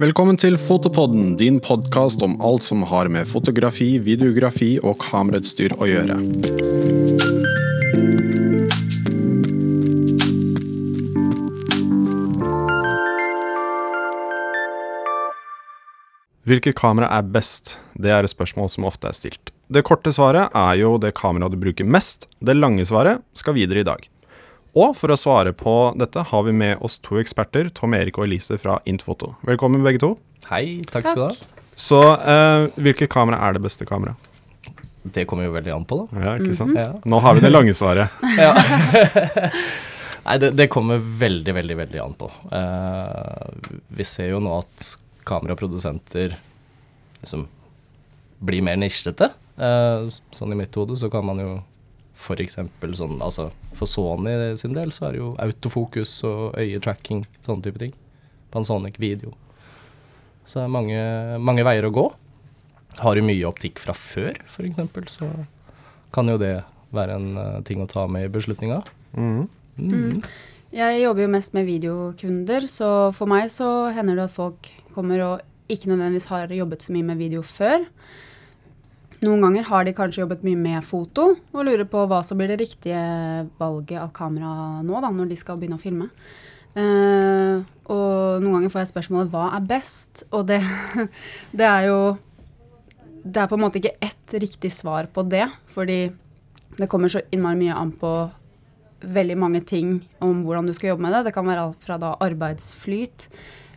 Velkommen til Fotopodden, din podkast om alt som har med fotografi, videografi og kamerautstyr å gjøre. Hvilket kamera er best? Det er et spørsmål som ofte er stilt. Det korte svaret er jo det kameraet du bruker mest. Det lange svaret skal videre i dag. Og for å svare på dette har vi med oss to eksperter, Tom Erik og Elise fra Intfoto. Velkommen begge to. Hei, takk, skal du ha. Så eh, hvilket kamera er det beste kameraet? Det kommer jo veldig an på, da. Ja, ikke sant? Ja. Nå har vi det lange svaret. Ja. Nei, det, det kommer veldig, veldig, veldig an på. Eh, vi ser jo nå at kameraprodusenter liksom blir mer nisjete. Eh, sånn i mitt hode så kan man jo for eksempel sånn Altså for Sony sin del så er det jo autofokus og øyetracking, sånne type ting. Panasonic video. Så det er mange, mange veier å gå. Har du mye optikk fra før, f.eks., så kan jo det være en eh, ting å ta med i beslutninga. Mm. Mm. Jeg jobber jo mest med videokunder, så for meg så hender det at folk kommer og ikke nødvendigvis har jobbet så mye med video før. Noen ganger har de kanskje jobbet mye med foto og lurer på hva som blir det riktige valget av kamera nå, da, når de skal begynne å filme. Uh, og noen ganger får jeg spørsmålet hva er best? Og det, det er jo Det er på en måte ikke ett riktig svar på det, fordi det kommer så innmari mye an på veldig mange ting om hvordan du skal jobbe med det. Det kan være alt fra da arbeidsflyt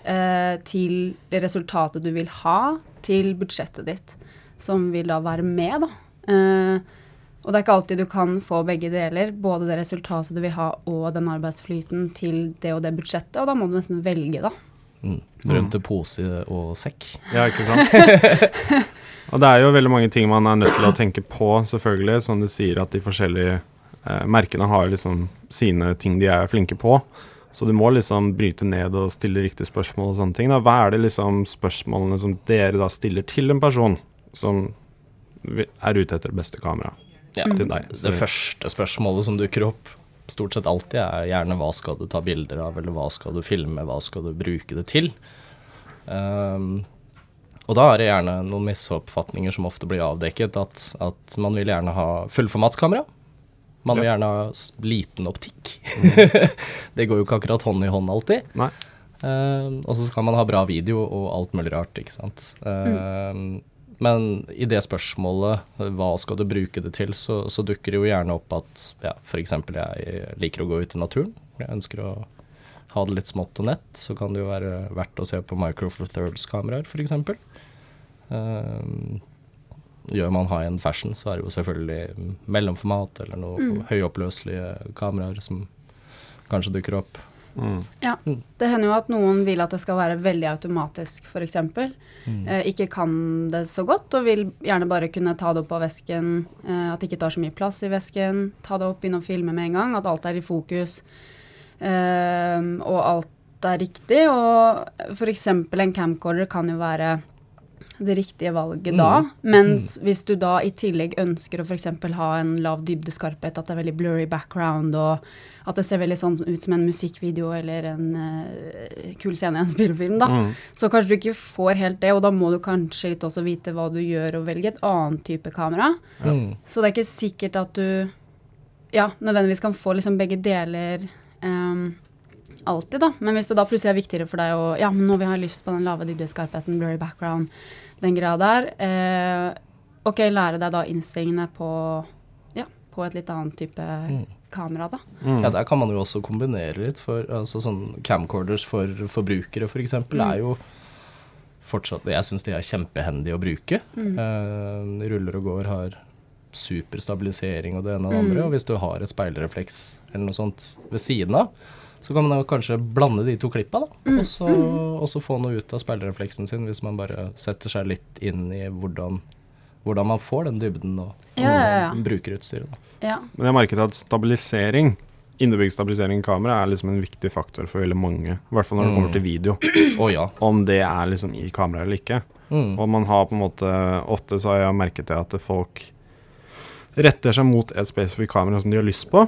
eh, til resultatet du vil ha, til budsjettet ditt, som vil da være med, da. Eh, og det er ikke alltid du kan få begge deler, både det resultatet du vil ha og den arbeidsflyten til det og det budsjettet, og da må du nesten velge, da. Mm. Berømte pose og sekk. Ja, ikke sant? og det er jo veldig mange ting man er nødt til å tenke på, selvfølgelig. Som du sier, at de forskjellige eh, merkene har liksom sine ting de er flinke på. Så du må liksom bryte ned og stille riktige spørsmål og sånne ting. Da. Hva er det liksom spørsmålene som dere da stiller til en person som er ute etter det beste kameraet Ja. til deg? Det første spørsmålet som dukker opp stort sett alltid, er gjerne hva skal du ta bilder av, eller hva skal du filme, hva skal du bruke det til? Um, og da er det gjerne noen misoppfatninger som ofte blir avdekket, at, at man vil gjerne ha fullformatskamera. Man vil gjerne ha liten optikk. det går jo ikke akkurat hånd i hånd alltid. Nei. Ehm, og så skal man ha bra video og alt mulig rart, ikke sant. Ehm, Men i det spørsmålet, hva skal du bruke det til, så, så dukker det jo gjerne opp at ja, f.eks. jeg liker å gå ut i naturen. Jeg ønsker å ha det litt smått og nett. Så kan det jo være verdt å se på Micro Four Thirds-kameraer, f.eks. Um, gjør man high end fashion, så er det jo selvfølgelig mellomformat eller noe høyoppløselige kameraer som kanskje dukker opp. Mm. Ja. Mm. Det hender jo at noen vil at det skal være veldig automatisk, f.eks. Mm. Eh, ikke kan det så godt og vil gjerne bare kunne ta det opp av vesken. Eh, at det ikke tar så mye plass i vesken. Ta det opp, begynne å filme med en gang. At alt er i fokus. Eh, og alt er riktig. Og f.eks. en camcorder kan jo være det riktige valget da. Mm. Mens hvis du da i tillegg ønsker å f.eks. ha en lav dybdeskarphet, at det er veldig blurry background og at det ser veldig sånn ut som en musikkvideo eller en uh, kul scene i en spillefilm, da. Mm. Så kanskje du ikke får helt det, og da må du kanskje litt også vite hva du gjør, og velge et annet type kamera. Mm. Så det er ikke sikkert at du ja, nødvendigvis kan få liksom begge deler ehm, alltid, da. Men hvis det da plutselig er viktigere for deg å Ja, men nå vil jeg ha lyst på den lave dybdeskarpheten, blurry background, den greia der. Eh, ok, lære deg da innstillingene på ja, på et litt annet type Mm. kamera, da. Mm. Ja, der kan man jo også kombinere litt. For altså, sånn camcorders for forbrukere f.eks. Mm. er jo fortsatt Jeg syns de er kjempehendige å bruke. Mm. Eh, ruller og går har superstabilisering og det ene og det Mm. andre. Og hvis du har et speilrefleks eller noe sånt ved siden av, så kan man da kanskje blande de to klippa, da. Mm. Og, så, og så få noe ut av speilrefleksen sin, hvis man bare setter seg litt inn i hvordan, hvordan man får den dybden og, Ja, ja, ja. brukerutstyret. Da. Ja. Men jeg merket at stabilisering Innebygd stabilisering i kamera er liksom en viktig faktor for veldig mange. I hvert fall når det Mm. kommer til video. Å ja. Om det er liksom i kameraet eller ikke. Mm. Og man har på en måte Ofte så har jeg merket det at folk retter seg mot et spesifikt kamera som de har lyst på.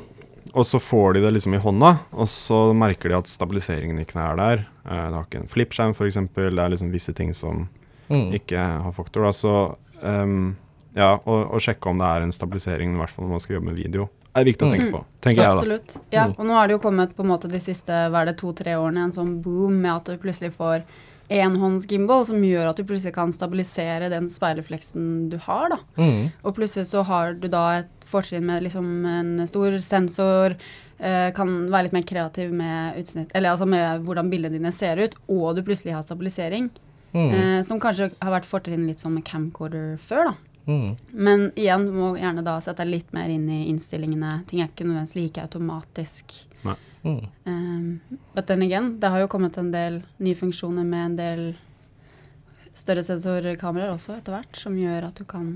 Og så får de det liksom i hånda, og så merker de at stabiliseringen ikke er der. Eh, det har ikke en flippskjerm, f.eks. Det er liksom visse ting som Mm. ikke har faktor. Da. Så um, ja, og, og, sjekke om det er en stabilisering, i hvert fall når man skal jobbe med video, er viktig å tenke Mm. på, tenker jeg da. Absolutt. Ja, Mm. og nå har det jo kommet på en måte de siste hva er det, to-tre årene en sånn boom med at du plutselig får enhåndsgimbal som gjør at du plutselig kan stabilisere den speilrefleksen du har. da. Mm. Og plutselig så har du da et fortrinn med liksom en stor sensor, eh, kan være litt mer kreativ med utsnitt, eller altså med hvordan bildene dine ser ut, og du plutselig har stabilisering, Mm. eh, som kanskje har vært fortrinn litt som med camcorder før, da. Mm. Men igjen, du må gjerne da sette deg litt mer inn i innstillingene. Ting er ikke nødvendigvis like automatisk. Mm. Um, but then again, det har jo kommet en del nye funksjoner med en del større sensorkameraer også etter hvert, som gjør at du kan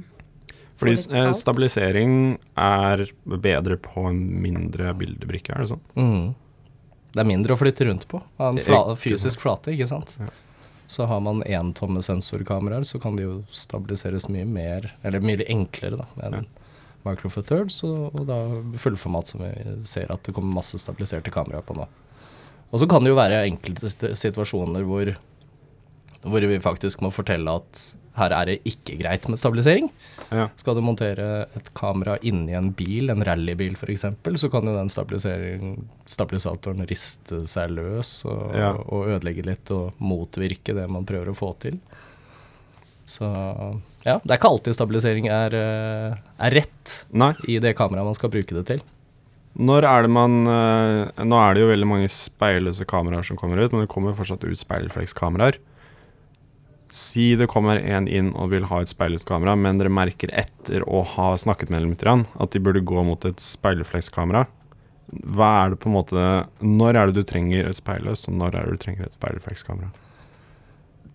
få Fordi litt eh, kaldt. stabilisering er bedre på en mindre bildebrikke, er det sånn? Mm. Det er mindre å flytte rundt på. En fla fysisk flate, ikke sant. Ja. Så har man entomme sensorkameraer, så kan de jo stabiliseres mye mer, eller mye enklere, da, enn Micro for Thirds, og, og da fullformat som vi ser at det kommer masse stabiliserte kameraer på nå. Og så kan det jo være enkelte situasjoner hvor, hvor vi faktisk må fortelle at her er det ikke greit med stabilisering. Ja. Skal du montere et kamera inni en bil, en rallybil f.eks., så kan jo den stabilisatoren riste seg løs og, Ja. og ødelegge litt og motvirke det man prøver å få til. Så ja, det er ikke alltid stabilisering er, eh, er rett Nei. i det kameraet man skal bruke det til. Når er det man eh, Nå er det jo veldig mange speilløse kameraer som kommer ut, men det kommer fortsatt ut speilreflekskameraer. Si det kommer en inn og vil ha et speilløst kamera, men dere merker etter å ha snakket med dem litt at de burde gå mot et speilreflekskamera. Hva er det på en måte Når er det du trenger et speilløst, og når er det du trenger et speilreflekskamera?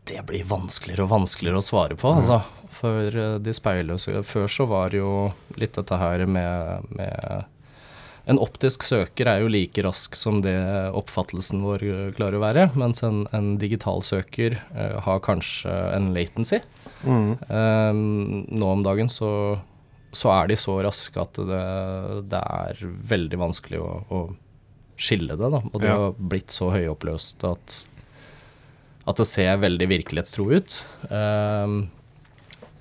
Det blir vanskeligere og vanskeligere å svare på, altså. For eh, de speilløse Før så var det jo litt dette her med, med En optisk søker er jo like rask som det oppfattelsen vår eh, klarer å være, mens en, en digital søker uh, har kanskje en latency. Mm. Um, nå om dagen så, så er de så raske at det, det er veldig vanskelig å, å skille det, da. Og det Ja. har blitt så høyoppløst at at det ser veldig virkelighetstro ut. Ehm,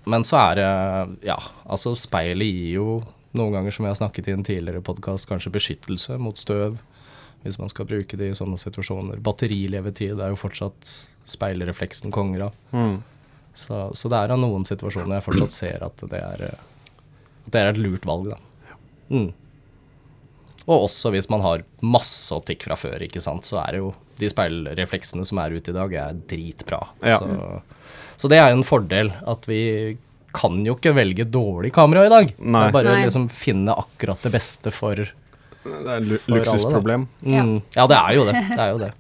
men så er det Ja, altså speilet gir jo noen ganger, som jeg har snakket i en tidligere podkast, kanskje beskyttelse mot støv. Hvis man skal bruke det i sånne situasjoner. Batterilevetid er jo fortsatt speilrefleksen konger av. Mm. Så, så det er av noen situasjoner jeg fortsatt ser at det er, eh, at det er et lurt valg, da. Mm. Og også hvis man har masse optikk fra før, ikke sant, så er det jo de speilrefleksene som er ute i dag, er dritbra. Ja. Så, så det er jo en fordel at vi kan jo ikke velge dårlig kamera i dag. Nei. Det er bare å Nei. liksom finne akkurat det beste for Det er lu luksusproblem. mm. Ja, det er jo det. Det er jo det.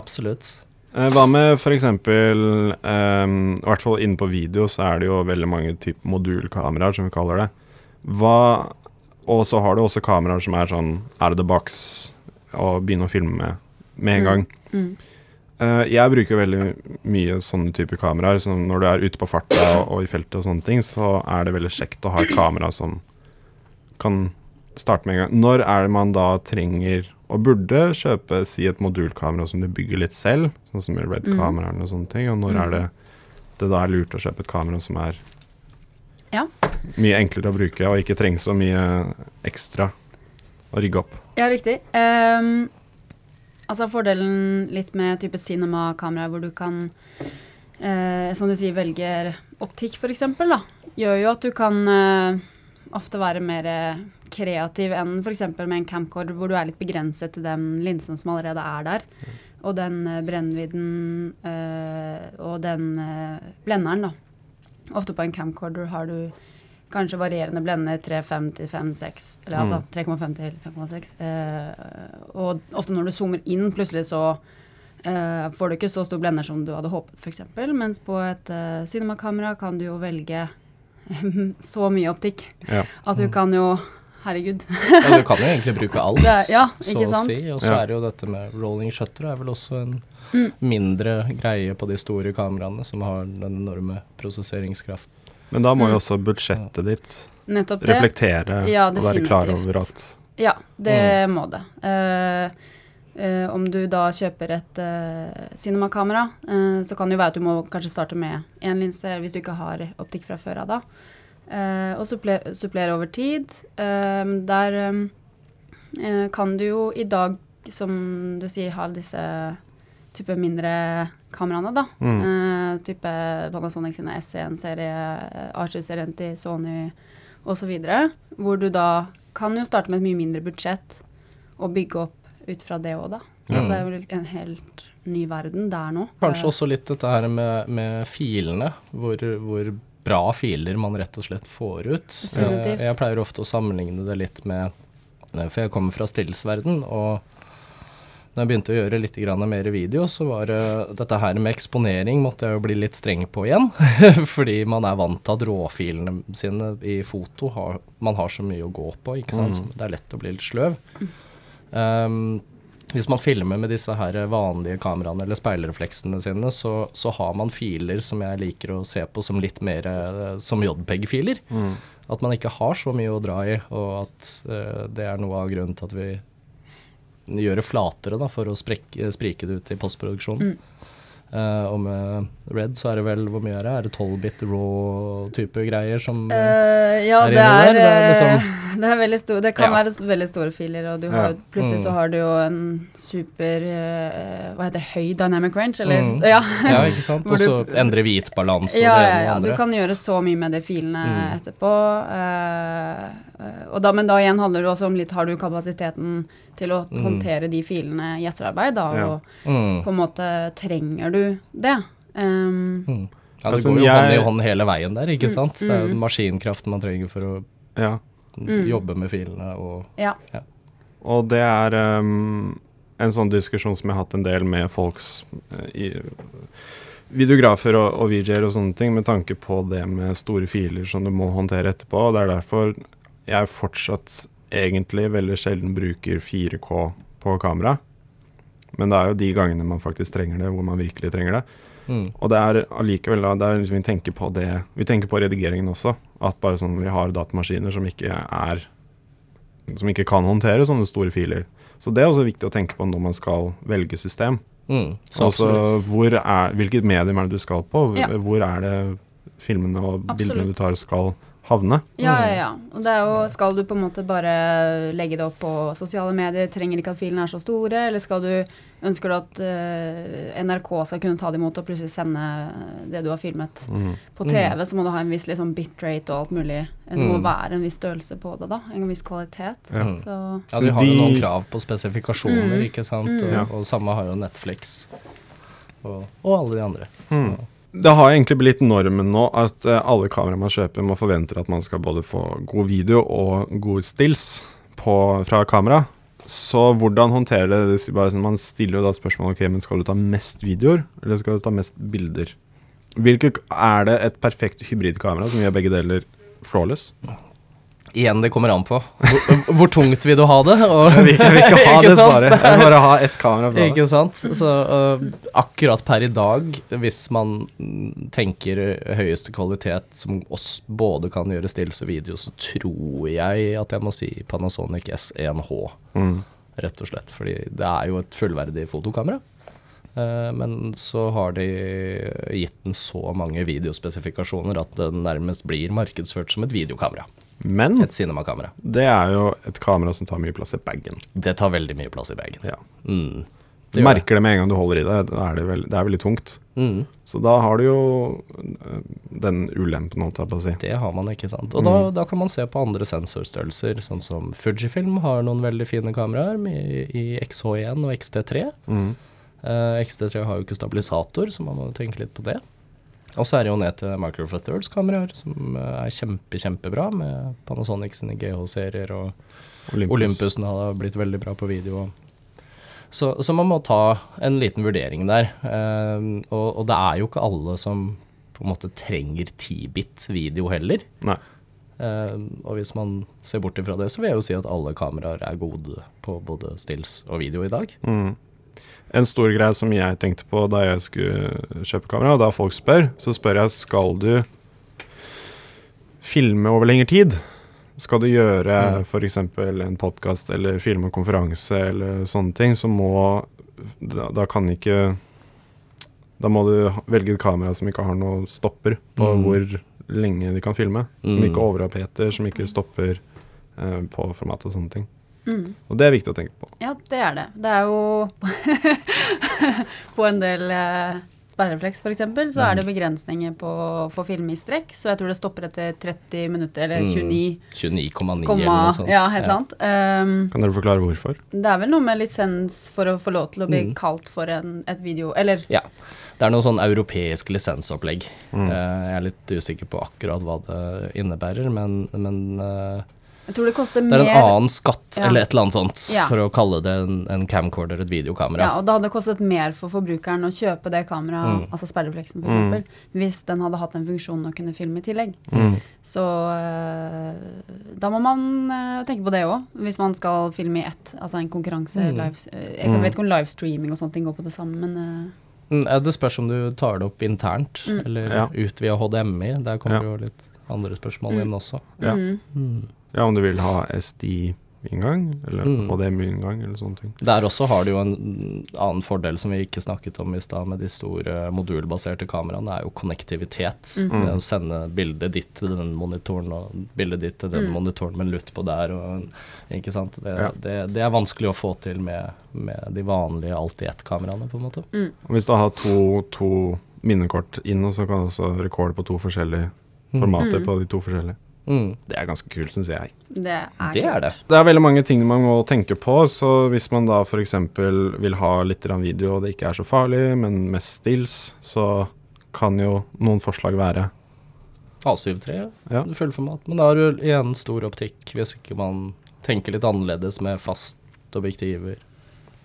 Absolutt. Eh, Hva med f.eks. Um, I hvert fall inne på video så er det jo veldig mange type modulkameraer, som vi kaller det. Hva Og så har du også kameraer som er sånn out of the box, og begynne å filme med med en gang. Mm. Uh, jeg bruker veldig mye sånne typer kameraer. Så når du er ute på farta og, og i feltet og sånne ting, så er det veldig kjekt å ha et kamera som kan starte med en gang. Når er det man da trenger og burde kjøpe si et modulkamera som du bygger litt selv, sånn som med Red-kameraene og sånne ting, og når er det det da er lurt å kjøpe et kamera som er Ja. mye enklere å bruke, og ikke trenger så mye ekstra å rigge opp? Ja, riktig. Um, altså fordelen litt med type cinema-kamera hvor du kan, uh, som du sier, velge optikk f.eks., da, gjør jo at du kan uh, ofte være mer kreativ enn f.eks. med en camcorder hvor du er litt begrenset til den linsen som allerede er der. Og den eh, brennvidden eh, og den eh, blenderen, da. Ofte på en camcorder har du kanskje varierende blender 3,5 til 5,6. Eller altså 3,5 til 5,6. Eh, og ofte når du zoomer inn, plutselig så eh, får du ikke så stor blender som du hadde håpet, f.eks. Mens på et uh, cinemakamera kan du jo velge så mye optikk Ja. at du kan jo Herregud. Ja, du kan jo egentlig bruke alt, Det er- ja, så å si. Og så Ja. er det jo dette med rolling shutter er vel også en Mm. mindre greie på de store kameraene som har den enorme prosesseringskraften. Men da må Mm. jo også budsjettet ditt Nettopp det. reflektere Ja, og være klar over at Ja, det Mm. må det. Uh, Uh, om du da kjøper et uh, cinemakamera, uh, så kan det jo være at du må kanskje starte med én linse hvis du ikke har optikk fra før av da. Og supplere, supplere over tid. Der kan du jo i dag, som du sier, ha disse type mindre kameraene, da. Mm. Eh, type Panasonic sine S1-serie, A7-serien til Sony osv. Hvor du da kan jo starte med et mye mindre budsjett og bygge opp ut fra det òg, da. Så Mm. det er jo en helt ny verden der nå. Kanskje også litt dette her med, med filene, hvor, hvor bra filer man rett og slett får ut. Definitivt. Eh, Jeg pleier ofte å sammenligne det litt med eh, For jeg kommer fra stillsverden, og når jeg begynte å gjøre litt mer video, så var det dette her med eksponering måtte jeg jo bli litt streng på igjen. Fordi man er vant til at råfilene sine i foto har, man har så mye å gå på, ikke sant. Så det er lett å bli litt sløv. Um, hvis man filmer med disse her vanlige kameraene eller speilrefleksene sine, så, så har man filer som jeg liker å se på som litt mer eh, som JPEG-filer. Mm. At man ikke har så mye å dra i, og at uh, det er noe av grunnen til at vi gjør det flatere da, for å sprekke, sprike det ut i postproduksjonen. Eh, og med Red så er det vel Hvor mye er det? Er det 12-bit raw-type greier som uh, ja, er det inni er, der, det er liksom- det er veldig stor, Det kan Ja. være veldig store filer, og du har, Ja. plutselig Mm. så har du jo en super uh, Hva heter det, høy dynamic range, eller? Mm. Ja. Ja, ikke sant? Og så endre hvitbalanse og Ja, det ja, ene ja. andre. Du kan gjøre så mye med de filene Mm. etterpå. og da, men da igjen handler det også om litt Har du kapasiteten til å Mm. håndtere de filene i etterarbeid, da? Ja. Og Mm. på en måte trenger du det? Um, Mm. Ja, det Altså, går jo jeg- hånd i hånd hele veien der, ikke Mm, sant? Det er mm. maskinkraften man trenger for å Ja. Mm. jobbe med filene og ja. Og det er um, en sånn diskusjon som jeg har hatt en del med folks uh, i, videografer og, og VJ-er og sånne ting, med tanke på det med store filer som du må håndtere etterpå. og Det er derfor jeg fortsatt egentlig veldig sjelden bruker 4K på kamera. Men det er jo de gangene man faktisk trenger det, hvor man virkelig trenger det. mm. Og det er allikevel liksom, vi tenker på det Vi tenker på redigeringen også. At bare sånn vi har datamaskiner som ikke er Som ikke kan håndtere sånne store filer. Så det er også viktig å tenke på når man skal velge system. Mm. Altså hvor er, hvilket medium er det du skal på? Ja. Hvor er det filmene og bildene du tar skal havne? Ja, Mm. ja, ja. Og det er jo, skal du på en måte bare legge det opp på sosiale medier, trenger ikke at filene er så store, eller skal du, ønsker du at uh, NRK skal kunne ta det imot og plutselig sende det du har filmet Mm. på TV, så må du ha en viss liksom, bitrate og alt mulig. Det må Mm. være en viss størrelse på det, da. En viss kvalitet. Ja. Mm. Så Ja, de har jo noen krav på spesifikasjoner, Mm. ikke sant? Mm. Og, og samme har jo Netflix. Og, og alle de andre. Så, Mm. Det har egentlig blitt normen nå at eh, alle kameraer man kjøper, må forvente at man skal både få god video og gode stills på, fra kamera. Så hvordan håndterer det? det bare, sånn, man stiller jo da spørsmålet ok, men skal du ta mest videoer, eller skal du ta mest bilder? Hvilke, er det et perfekt hybridkamera som gjør begge deler flawless? Igjen, det kommer an på. Hvor, hvor tungt vil du ha det? Og, Jeg vil, jeg vil ikke ha Ikke det svaret. Jeg vil bare ha ett kamera. fra. Ikke sant? Så uh, akkurat per i dag, hvis man tenker høyeste kvalitet som oss både kan gjøre stills og video, så tror jeg at jeg må si Panasonic S1H, Mm. rett og slett. Fordi det er jo et fullverdig fotokamera. Eh, men så har de gitt den så mange videospesifikasjoner at det nærmest blir markedsført som et videokamera. Men Et cinemakamera. det er jo et kamera som tar mye plass i bagen. Det tar veldig mye plass i bagen. Ja. Mm. Du merker det med en gang du holder i det. Er det, veld, det er veldig tungt. Mm. Så da har du jo øh, den ulempen, holdt jeg på å si. Det har man, ikke sant. Og da, da kan man se på andre sensorstørrelser, sånn som Fujifilm har noen veldig fine kameraer i, i XH1 og XT3. Mm. Uh, XT3 har jo ikke stabilisator, så man må tenke litt på det. Og så er det jo ned til Micro Four Thirds-kameraer, som eh, er kjempe, kjempebra, med Panasonic sine GH-serier, og Olympus. Olympusen har blitt veldig bra på video. Så, så man må ta en liten vurdering der. Eh, og, og det er jo ikke alle som på en måte trenger 10-bit video heller. Nei. Eh, og hvis man ser bort ifra det, så vil jeg jo si at alle kameraer er gode på både stills og video i dag. Mm. En stor greie som jeg tenkte på da jeg skulle kjøpe kamera, og da folk spør, så spør jeg skal du filme over lengre tid. skal du gjøre Mm. f.eks. en podkast eller filme en konferanse eller sånne ting, så må Da, da kan ikke Da må du velge et kamera som ikke har noe stopper på Mm. hvor lenge de kan filme. Som Mm. ikke overoppheter, som ikke stopper eh, på format og sånne ting. Mm. Og det er viktig å tenke på. Ja, det er det. Det er jo På en del eh, sperreflex f.eks. så er det begrensninger på å få filme i strekk. Så jeg tror det stopper etter 30 minutter, eller Mm. 29, 29,9 eller noe sånt. Ja, helt ja. sant. Um, Kan dere forklare hvorfor? det er vel noe med lisens for å få lov til å bli Mm. kalt for en, et video Eller Ja. Det er noe sånn europeisk lisensopplegg. Mm. Uh, jeg er litt usikker på akkurat hva det innebærer, men, men eh, jeg tror det koster det er en mer annen skatt Ja. eller et eller annet sånt Ja. for å kalle det en, en camcorder, et videokamera. Ja, og det hadde kostet mer for forbrukeren å kjøpe det kameraet, Mm. altså sperrefleksen f.eks., Mm. eksempel hvis den hadde hatt en funksjon å kunne filme i tillegg. Mm. Så øh, da må man øh, tenke på det òg, hvis man skal filme i ett. Altså en konkurranse, Mm. live, øh, Jeg Mm. vet ikke om livestreaming og sånne ting går på det samme, men øh, Mm, eh, det spørs om du tar det opp internt, Mm. eller Ja. ut via HDMI. Der kommer Ja. jo litt andre spørsmål Mm. inn også. Ja. mm. Mm. ja, om du vil ha SD-inngang, eller Mm. HDMI-inngang, eller sånne ting. Der også har du jo en annen fordel som vi ikke snakket om i stad, med de store modulbaserte kameraene, det er jo konnektivitet. Mm. Det å sende bildet ditt til den monitoren og bildet ditt til den Mm. monitoren med lutt på der. Og, ikke sant? Det, Ja. det, det er vanskelig å få til med, med de vanlige alt-i-ett-kameraene, på en måte. Mm. Og hvis du har to, to minnekort inn, og så kan du også rekorde på to forskjellige formater Mm. på de to forskjellige. Mm. Det er ganske kult, syns jeg. det er Det er det. Det er veldig mange ting man må tenke på, så hvis man da f.eks. vil ha litt video, og det ikke er så farlig, men mest stills, så kan jo noen forslag være A73, Ja. fullformat. Men da har du igjen stor optikk, hvis ikke man tenker litt annerledes med fast objektiver.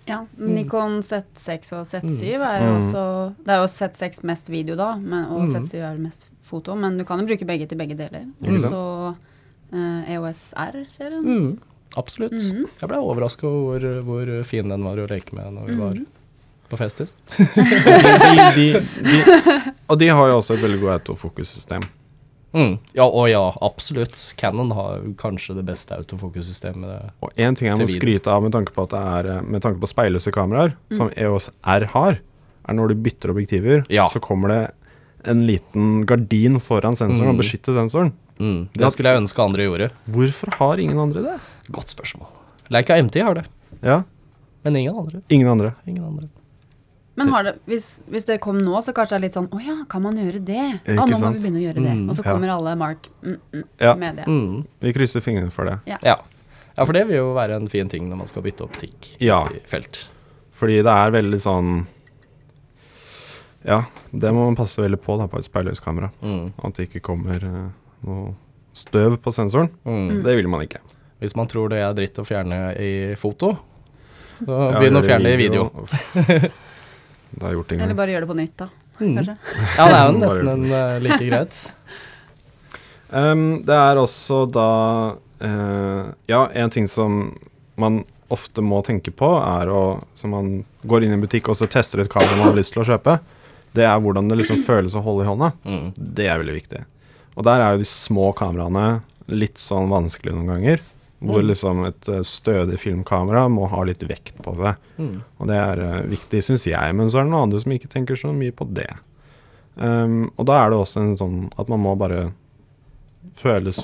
Ja, Mm. Nikon Z6 og Z7 er jo Mm. også Det er jo Z6 mest video, da, men, og Mm. Z7 er mest foto, men du kan jo bruke begge til begge deler. Mm. Så eh, EOS R-serien. Mm, absolutt. Mhm. Jeg ble overraska over hvor, hvor fin den var å leke med når vi var Mhm. på festest. de, de, de, Og de har jo også et veldig godt autofokussystem. Mm. Ja, og ja, absolutt. Canon har kanskje det beste autofokussystemet. Og én ting jeg må skryte av med tanke på at det er eh, Med tanke på speilløse kameraer, som EOS R har, er når du bytter objektiver, Ja. så kommer det en liten gardin foran sensoren og beskytte sensoren. Mm. Det skulle jeg ønske andre gjorde. Hvorfor har ingen andre det? Godt spørsmål. Leica MT har det, Ja, men ingen andre. ingen andre. Ingen andre. Men har det, hvis, hvis det kom nå, så kanskje det er litt sånn Å ja, kan man gjøre det? Ikke ah, nå må vi begynne å gjøre det. Mm, og så ja. kommer alle Mark mm, mm, Ja. med det. Mm. Vi krysser fingrene for det. Ja. ja, for det vil jo være en fin ting når man skal bytte optikk Ja. i felt. Fordi det er veldig sånn Ja, det må man passe veldig på da på et speilløst kamera. Mm. At det ikke kommer uh, noe støv på sensoren. Mm. Det vil man ikke. Hvis man tror det er dritt å fjerne i foto, så Ja, begynn å fjerne det i video. det har gjort en Eller bare gjør det på nytt, da. Mm. Kanskje. Ja, det er jo nesten en uh, like greit. Um, det er også da uh, Ja, en ting som man ofte må tenke på, er å Så man går inn i en butikk og så tester et kamera man har lyst til å kjøpe. Det er hvordan det liksom føles å holde i hånda. Mm. Det er veldig viktig. Og der er jo de små kameraene litt sånn vanskelig noen ganger. Hvor Mm. liksom et eh, stødig filmkamera må ha litt vekt på seg. Mm. Og det er eh, viktig, syns jeg, men så er det noen andre som ikke tenker så mye på det. Um, og da er det også en sånn at man må bare føles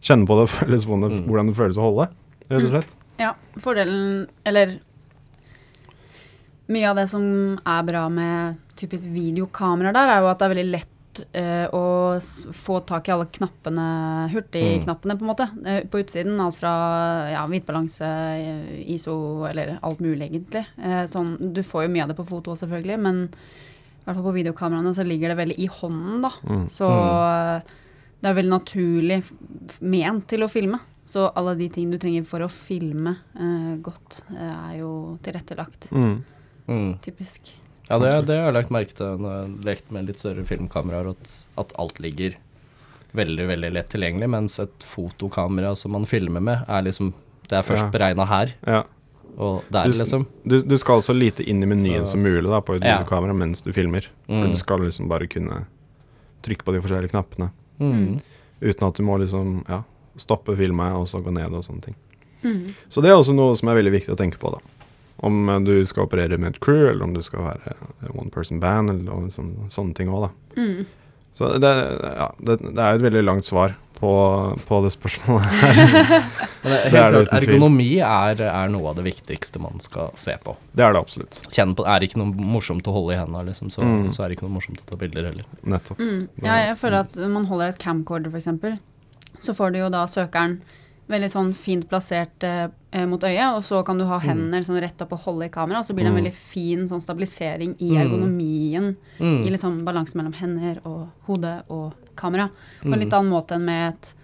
Kjenne på det og føles hvordan det, Mm. hvordan det føles å holde, rett og slett. Ja, fordelen Eller mye av det som er bra med typisk videokameraer der, er jo at det er veldig lett eh, å få tak i alle knappene, hurtigknappene, på en måte, eh, på utsiden. Alt fra ja, hvitbalanse, eh, ISO, eller alt mulig, egentlig. Eh, sånn, du får jo mye av det på foto, selvfølgelig, men i hvert fall på videokameraene så ligger det veldig i hånden, da. Mm. Så eh, det er veldig naturlig ment til å filme. Så alle de ting du trenger for å filme eh, godt, er jo tilrettelagt. Mm. Mm. Typisk. Ja, det, det har jeg lagt merke til når jeg har lekt med litt større filmkameraer, at, at alt ligger veldig, veldig lett tilgjengelig, mens et fotokamera som man filmer med, er liksom Det er først Ja. beregna her, Ja. og der, Du liksom. Du, du skal så lite inn i menyen Så- som mulig da, på et Ja. kamera mens du filmer. For Mm. du skal liksom bare kunne trykke på de forskjellige knappene. Mm. Uten at du må liksom ja, stoppe filmet, og så gå ned og sånne ting. Mm. Så det er også noe som er veldig viktig å tenke på, da. Om eh, du skal operere med et crew, eller om du skal være eh, one person band, eller noe sånn, sånne ting òg, da. Mm. Så det, ja, det, det er et veldig langt svar på, på det spørsmålet her. Det er Det helt klart, uten tvil. ergonomi er, er noe av det viktigste man skal se på. Det er det absolutt. Kjenn på, Er det ikke noe morsomt å holde i hendene, liksom, så, Mm. så er det ikke noe morsomt å ta bilder heller. Nettopp. Mm. Ja, jeg føler at når man holder et camcorder, f.eks., så får du jo da søkeren veldig sånn fint plassert eh, eh, mot øyet, og så kan du ha hendene sånn rett opp og holde i kamera, og så blir det en Mm. veldig fin sånn stabilisering i Mm. ergonomien, Mm. i liksom balansen mellom hender og hode og kamera. På en Mm. litt annen måte enn med et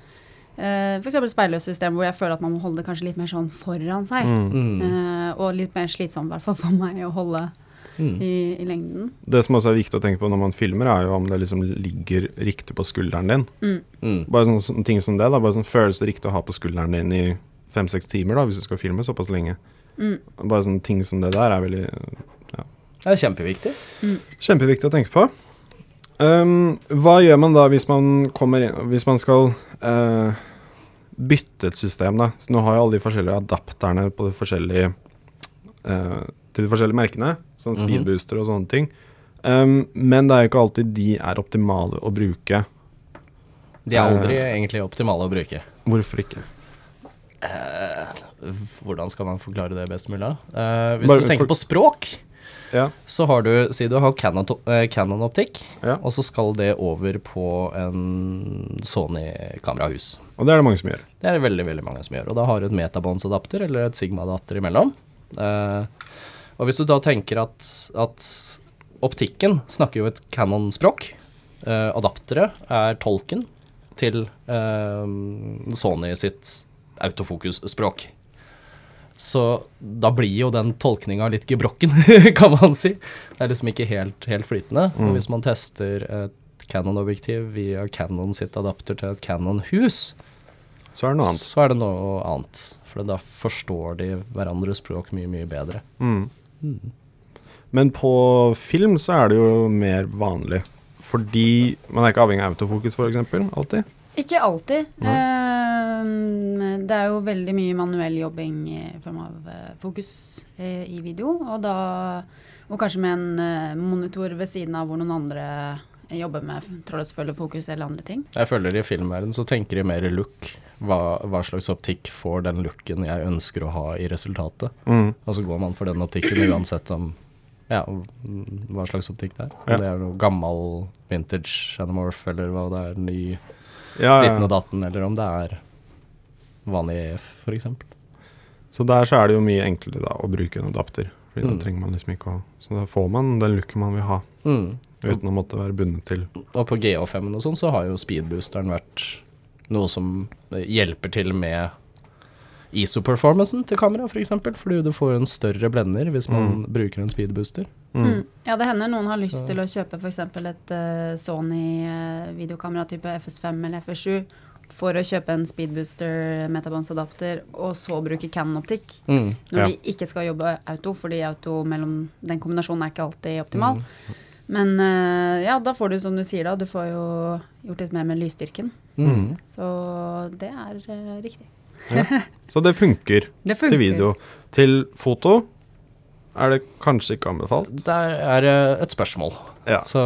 eh, F.eks. speilløst system, hvor jeg føler at man må holde det kanskje litt mer sånn foran seg. Mm. Mm. Eh, og litt mer slitsomt, i hvert fall for meg, å holde Mm. i, i lengden. Det som også er viktig å tenke på når man filmer, er jo om det liksom ligger riktig på skulderen din. Mm. Mm. Bare sånne, sånne ting som det. da Bare sånn Føles det riktig å ha på skulderen din i fem-seks timer da hvis du skal filme såpass lenge? Mm. Bare sånne ting som det der er veldig Det er kjempeviktig. Kjempeviktig å tenke på. Um, hva gjør man da hvis man kommer inn Hvis man skal uh, bytte et system, da? Så nå har jo alle de forskjellige adapterne på de forskjellige eh, til de forskjellige merkene, sånn Mhm. speedbooster og sånne ting. Um, men det er jo ikke alltid de er optimale å bruke. De er aldri uh, egentlig optimale å bruke. Hvorfor ikke? Uh, hvordan skal man forklare det best mulig? Uh, hvis Bare du tenker for- på språk, Ja. så har du Si du har Canon, Canon-optikk, Ja. og så skal det over på en Sony-kamerahus. Og det er det mange som gjør. Det er det veldig veldig mange som gjør. Og da har du et metabåndsadapter eller et Sigma-adapter imellom. Eh, og hvis du da tenker at, at optikken snakker jo et Canon-språk, eh, adaptere er tolken til eh, Sony sitt autofokus-språk. Så da blir jo den tolkninga litt gebrokken, kan man si. Det er liksom ikke helt, helt flytende. Mm. Og hvis man tester et Canon-objektiv via Canon sitt adapter til et Canon-hus, Så er det noe annet. så er det noe annet. For da forstår de hverandres språk mye, mye bedre. Mm. Mm. Men på film så er det jo mer vanlig. Fordi man er ikke avhengig av autofokus, f.eks. Alltid. Ikke alltid. Eh, det er jo veldig mye manuell jobbing i form av eh, fokus eh, i video, og da Og kanskje med en eh, monitor ved siden av hvor noen andre jobber med trådløs følgefokus eller andre ting. Jeg føler i filmverden så tenker de mer look. Hva, hva slags optikk får den looken jeg ønsker å ha i resultatet? Mm. Og så går man for den optikken uansett om ja, hva slags optikk det er. Om Ja. det er noe gammel vintage anamorph, eller hva det er, ny Ja, ditten og ja. datten, eller om det er vanlig EF, f.eks. Så der så er det jo mye enklere da å bruke en adapter. Fordi Mm. da trenger man liksom ikke å Så da får man den looken man vil ha, Mm. uten å måtte være bundet til Og på GH5-en og sånn så har jo speedboosteren vært noe som hjelper til med ISO-performancen til kamera, f.eks. For eksempel, fordi du får en større blender hvis man Mm. bruker en speedbooster. mm. Mm. Ja, det hender noen har lyst Så- til å kjøpe f.eks. et uh, Sony-videokamera type FS5 eller FS7 for å kjøpe en speedbooster metabonds-adapter, og så bruke Canon-optikk. Mm. Når Ja. de ikke skal jobbe auto, fordi auto mellom den kombinasjonen er ikke alltid optimal. Mm. Men eh, ja, da får du som du sier da, du får jo gjort litt mer med lysstyrken. Mm. Så det er eh, riktig. Så det funker Det til video. Til foto er det kanskje ikke anbefalt. Der er det et spørsmål. Ja. Så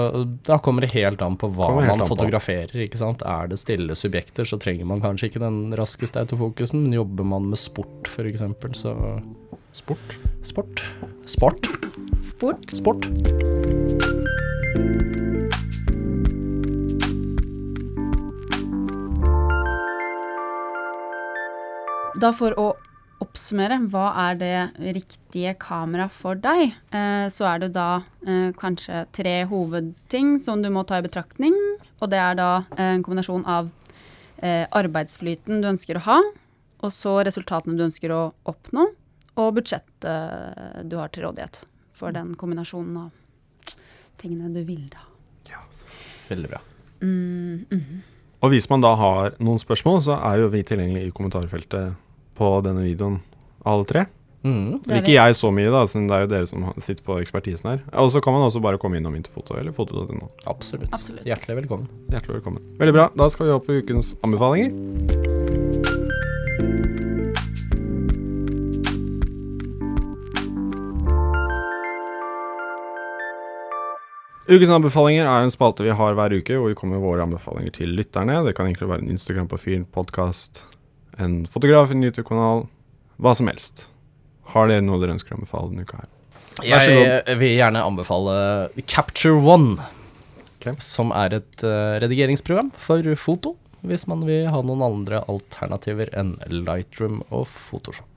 da kommer det helt an på hva man fotograferer. ikke sant? Er det stille subjekter, så trenger man kanskje ikke den raskeste autofokusen. Men jobber man med sport, f.eks., så Sport. Sport. Sport. Sport. Sport. Da for å oppsummere, hva er det riktige kamera for deg? Eh, så er det da eh, kanskje tre hovedting som du må ta i betraktning. Og det er da eh, en kombinasjon av eh, arbeidsflyten du ønsker å ha, og så resultatene du ønsker å oppnå, og budsjettet eh, du har til rådighet for den kombinasjonen av tingene du vil da. Ja, Veldig bra. Mm, mhm. Og hvis man da har noen spørsmål, så er jo vi tilgjengelige i kommentarfeltet på denne videoen, alle tre. Mm. Ikke jeg så mye, da, siden det er jo dere som sitter på ekspertisen her. Og så kan man også bare komme innom Interfoto eller foto.no. Absolutt. Absolutt. Hjertelig velkommen. Hjertelig velkommen. Veldig bra. Da skal vi opp på ukens anbefalinger. Ukens anbefalinger er en spalte vi har hver uke, hvor vi kommer med våre anbefalinger til lytterne. Det kan egentlig være en Instagram-profil, podkast, en fotograf, en YouTube-kanal, hva som helst. Har dere noe dere ønsker å anbefale denne uka her? Jeg vil gjerne anbefale Capture One, okay. som er et eh, redigeringsprogram for foto, hvis man vil ha noen andre alternativer enn Lightroom og Photoshop.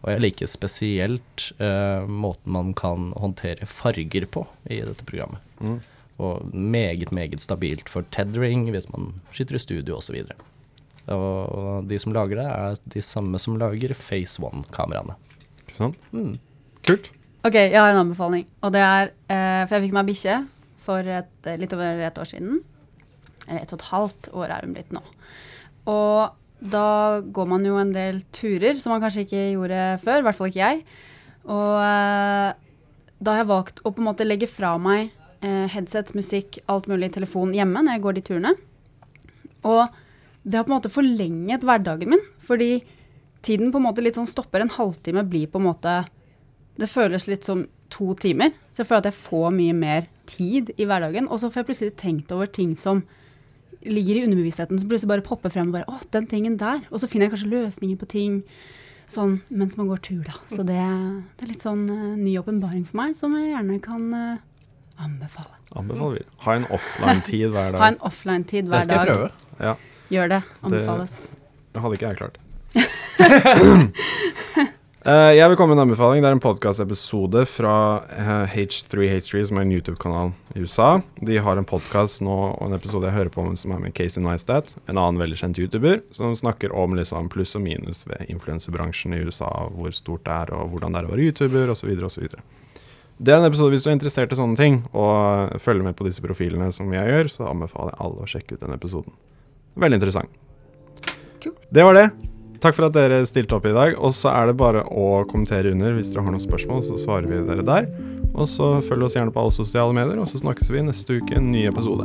Og jeg liker spesielt eh, måten man kan håndtere farger på i dette programmet. Mm. Og meget, meget stabilt for tethering hvis man skyter i studio osv. Og de som lager det, er de samme som lager Face One-kameraene. Ikke sant? Mm. Kult. Ok, jeg har en anbefaling. Og det er eh, For jeg fikk meg bikkje for et, litt over et år siden. Eller et og et halvt år er hun blitt nå. Og da går man jo en del turer som man kanskje ikke gjorde før. I hvert fall ikke jeg. Og eh, da har jeg valgt å på en måte legge fra meg eh, headset, musikk, alt mulig telefon hjemme når jeg går de turene. Og det har på en måte forlenget hverdagen min, fordi tiden på en måte litt sånn stopper. En halvtime blir på en måte Det føles litt som to timer. Så jeg føler at jeg får mye mer tid i hverdagen. Og så får jeg plutselig tenkt over ting som ligger i underbevisstheten, som plutselig bare popper frem. og bare, å, den tingen der. Og så finner jeg kanskje løsninger på ting sånn mens man går tur, da. Så det, det er litt sånn uh, ny åpenbaring for meg, som jeg gjerne kan uh, anbefale. Anbefaler vi. Ha en offline-tid hver dag. Ha en offline-tid hver dag. Det skal jeg prøve. Ja, Gjør det. Anbefales. det hadde ikke jeg klart. Eh, jeg vil komme med en anbefaling. Det er en podkastepisode fra uh, H3H3, som er en YouTube-kanal i USA. De har en podkast nå og en episode jeg hører på som er med Casey Neistat, en annen veldig kjent YouTuber, som snakker om liksom pluss og minus ved influensebransjen i USA, hvor stort det er, og hvordan det er å være YouTuber, osv., osv. Det er en episode hvis du er interessert i sånne ting, og følger med på disse profilene som jeg gjør, så anbefaler jeg alle å sjekke ut den episoden. Veldig interessant. Cool. Det var det. Takk for at dere stilte opp i dag. Og så er det bare å kommentere under hvis dere har noen spørsmål, så svarer vi dere der. Og så følg oss gjerne på alle sosiale medier, og så snakkes vi neste uke i en ny episode.